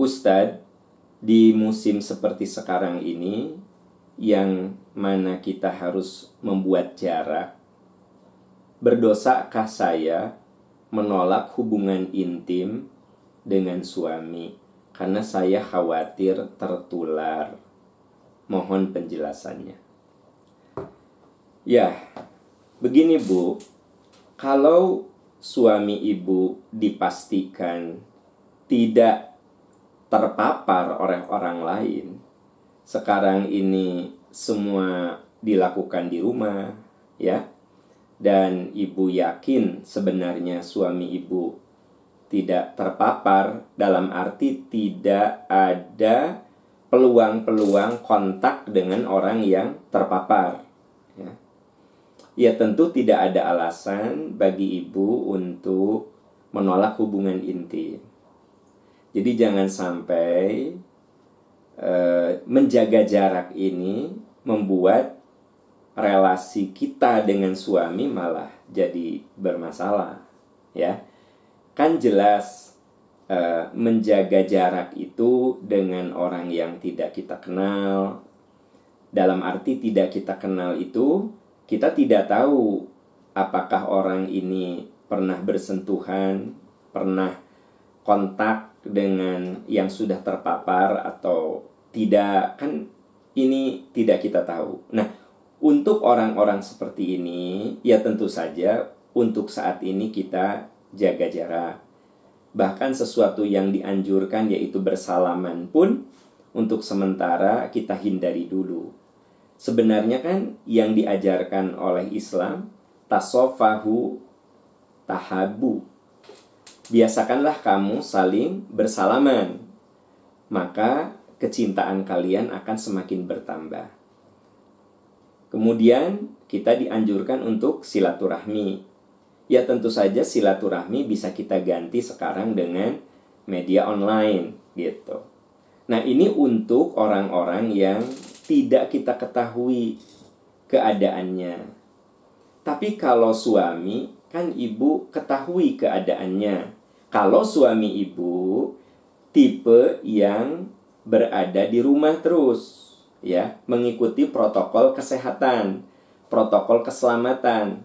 Ustadz, di musim seperti sekarang ini, yang mana kita harus membuat jarak, berdosakah saya menolak hubungan intim dengan suami karena saya khawatir tertular? Mohon penjelasannya. Ya, begini Bu, kalau suami ibu dipastikan tidak terpapar oleh orang lain. Sekarang ini semua dilakukan di rumah, ya. Dan ibu yakin sebenarnya suami ibu tidak terpapar dalam arti tidak ada peluang-peluang kontak dengan orang yang terpapar. Ya. ya tentu tidak ada alasan bagi ibu untuk menolak hubungan intim. Jadi jangan sampai uh, menjaga jarak ini membuat relasi kita dengan suami malah jadi bermasalah, ya. Kan jelas uh, menjaga jarak itu dengan orang yang tidak kita kenal. Dalam arti tidak kita kenal itu kita tidak tahu apakah orang ini pernah bersentuhan, pernah kontak dengan yang sudah terpapar atau tidak kan ini tidak kita tahu. Nah, untuk orang-orang seperti ini ya tentu saja untuk saat ini kita jaga jarak. Bahkan sesuatu yang dianjurkan yaitu bersalaman pun untuk sementara kita hindari dulu. Sebenarnya kan yang diajarkan oleh Islam tasofahu tahabu biasakanlah kamu saling bersalaman, maka kecintaan kalian akan semakin bertambah. Kemudian kita dianjurkan untuk silaturahmi. Ya tentu saja silaturahmi bisa kita ganti sekarang dengan media online gitu. Nah, ini untuk orang-orang yang tidak kita ketahui keadaannya. Tapi kalau suami, kan ibu ketahui keadaannya. Kalau suami ibu tipe yang berada di rumah terus, ya, mengikuti protokol kesehatan, protokol keselamatan.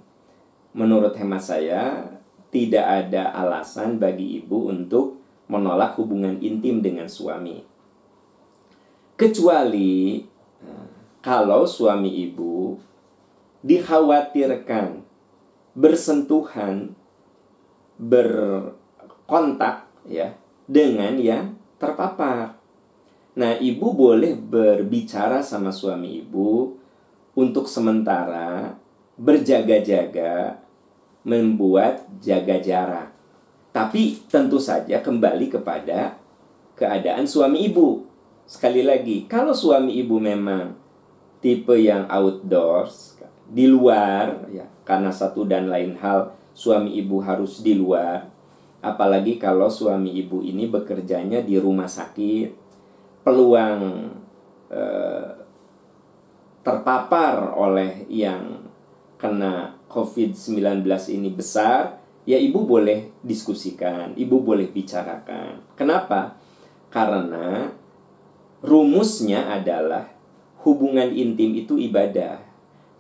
Menurut hemat saya, tidak ada alasan bagi ibu untuk menolak hubungan intim dengan suami. Kecuali kalau suami ibu dikhawatirkan bersentuhan ber kontak ya dengan yang terpapar. Nah, ibu boleh berbicara sama suami ibu untuk sementara berjaga-jaga membuat jaga jarak. Tapi tentu saja kembali kepada keadaan suami ibu. Sekali lagi, kalau suami ibu memang tipe yang outdoors, di luar ya, karena satu dan lain hal suami ibu harus di luar, apalagi kalau suami ibu ini bekerjanya di rumah sakit. Peluang eh, terpapar oleh yang kena COVID-19 ini besar ya ibu boleh diskusikan ibu boleh bicarakan. Kenapa? Karena rumusnya adalah hubungan intim itu ibadah.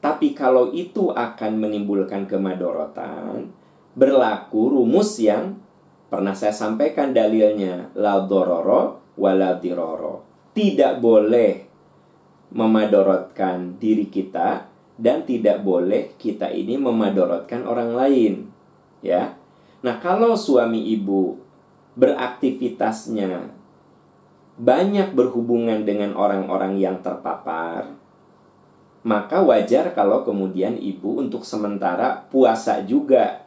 Tapi kalau itu akan menimbulkan kemadorotan berlaku rumus yang Pernah saya sampaikan dalilnya la dororo wala diroro. Tidak boleh memadorotkan diri kita dan tidak boleh kita ini memadorotkan orang lain. Ya. Nah, kalau suami ibu beraktivitasnya banyak berhubungan dengan orang-orang yang terpapar, maka wajar kalau kemudian ibu untuk sementara puasa juga.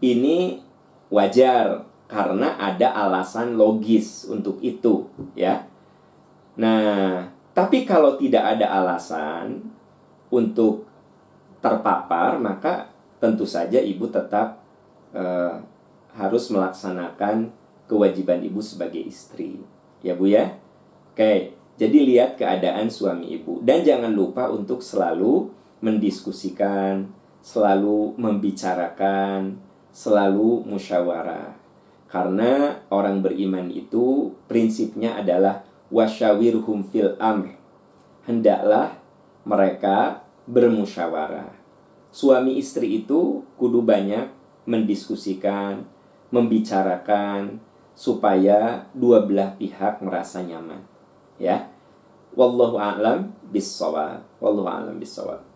Ini wajar karena ada alasan logis untuk itu ya. Nah, tapi kalau tidak ada alasan untuk terpapar, maka tentu saja ibu tetap uh, harus melaksanakan kewajiban ibu sebagai istri. Ya, Bu ya. Oke, jadi lihat keadaan suami ibu dan jangan lupa untuk selalu mendiskusikan, selalu membicarakan selalu musyawarah. Karena orang beriman itu prinsipnya adalah wasyawirhum fil amr. Hendaklah mereka bermusyawarah. Suami istri itu kudu banyak mendiskusikan, membicarakan supaya dua belah pihak merasa nyaman. Ya. Wallahu a'lam bissawab. Wallahu a'lam bissawab.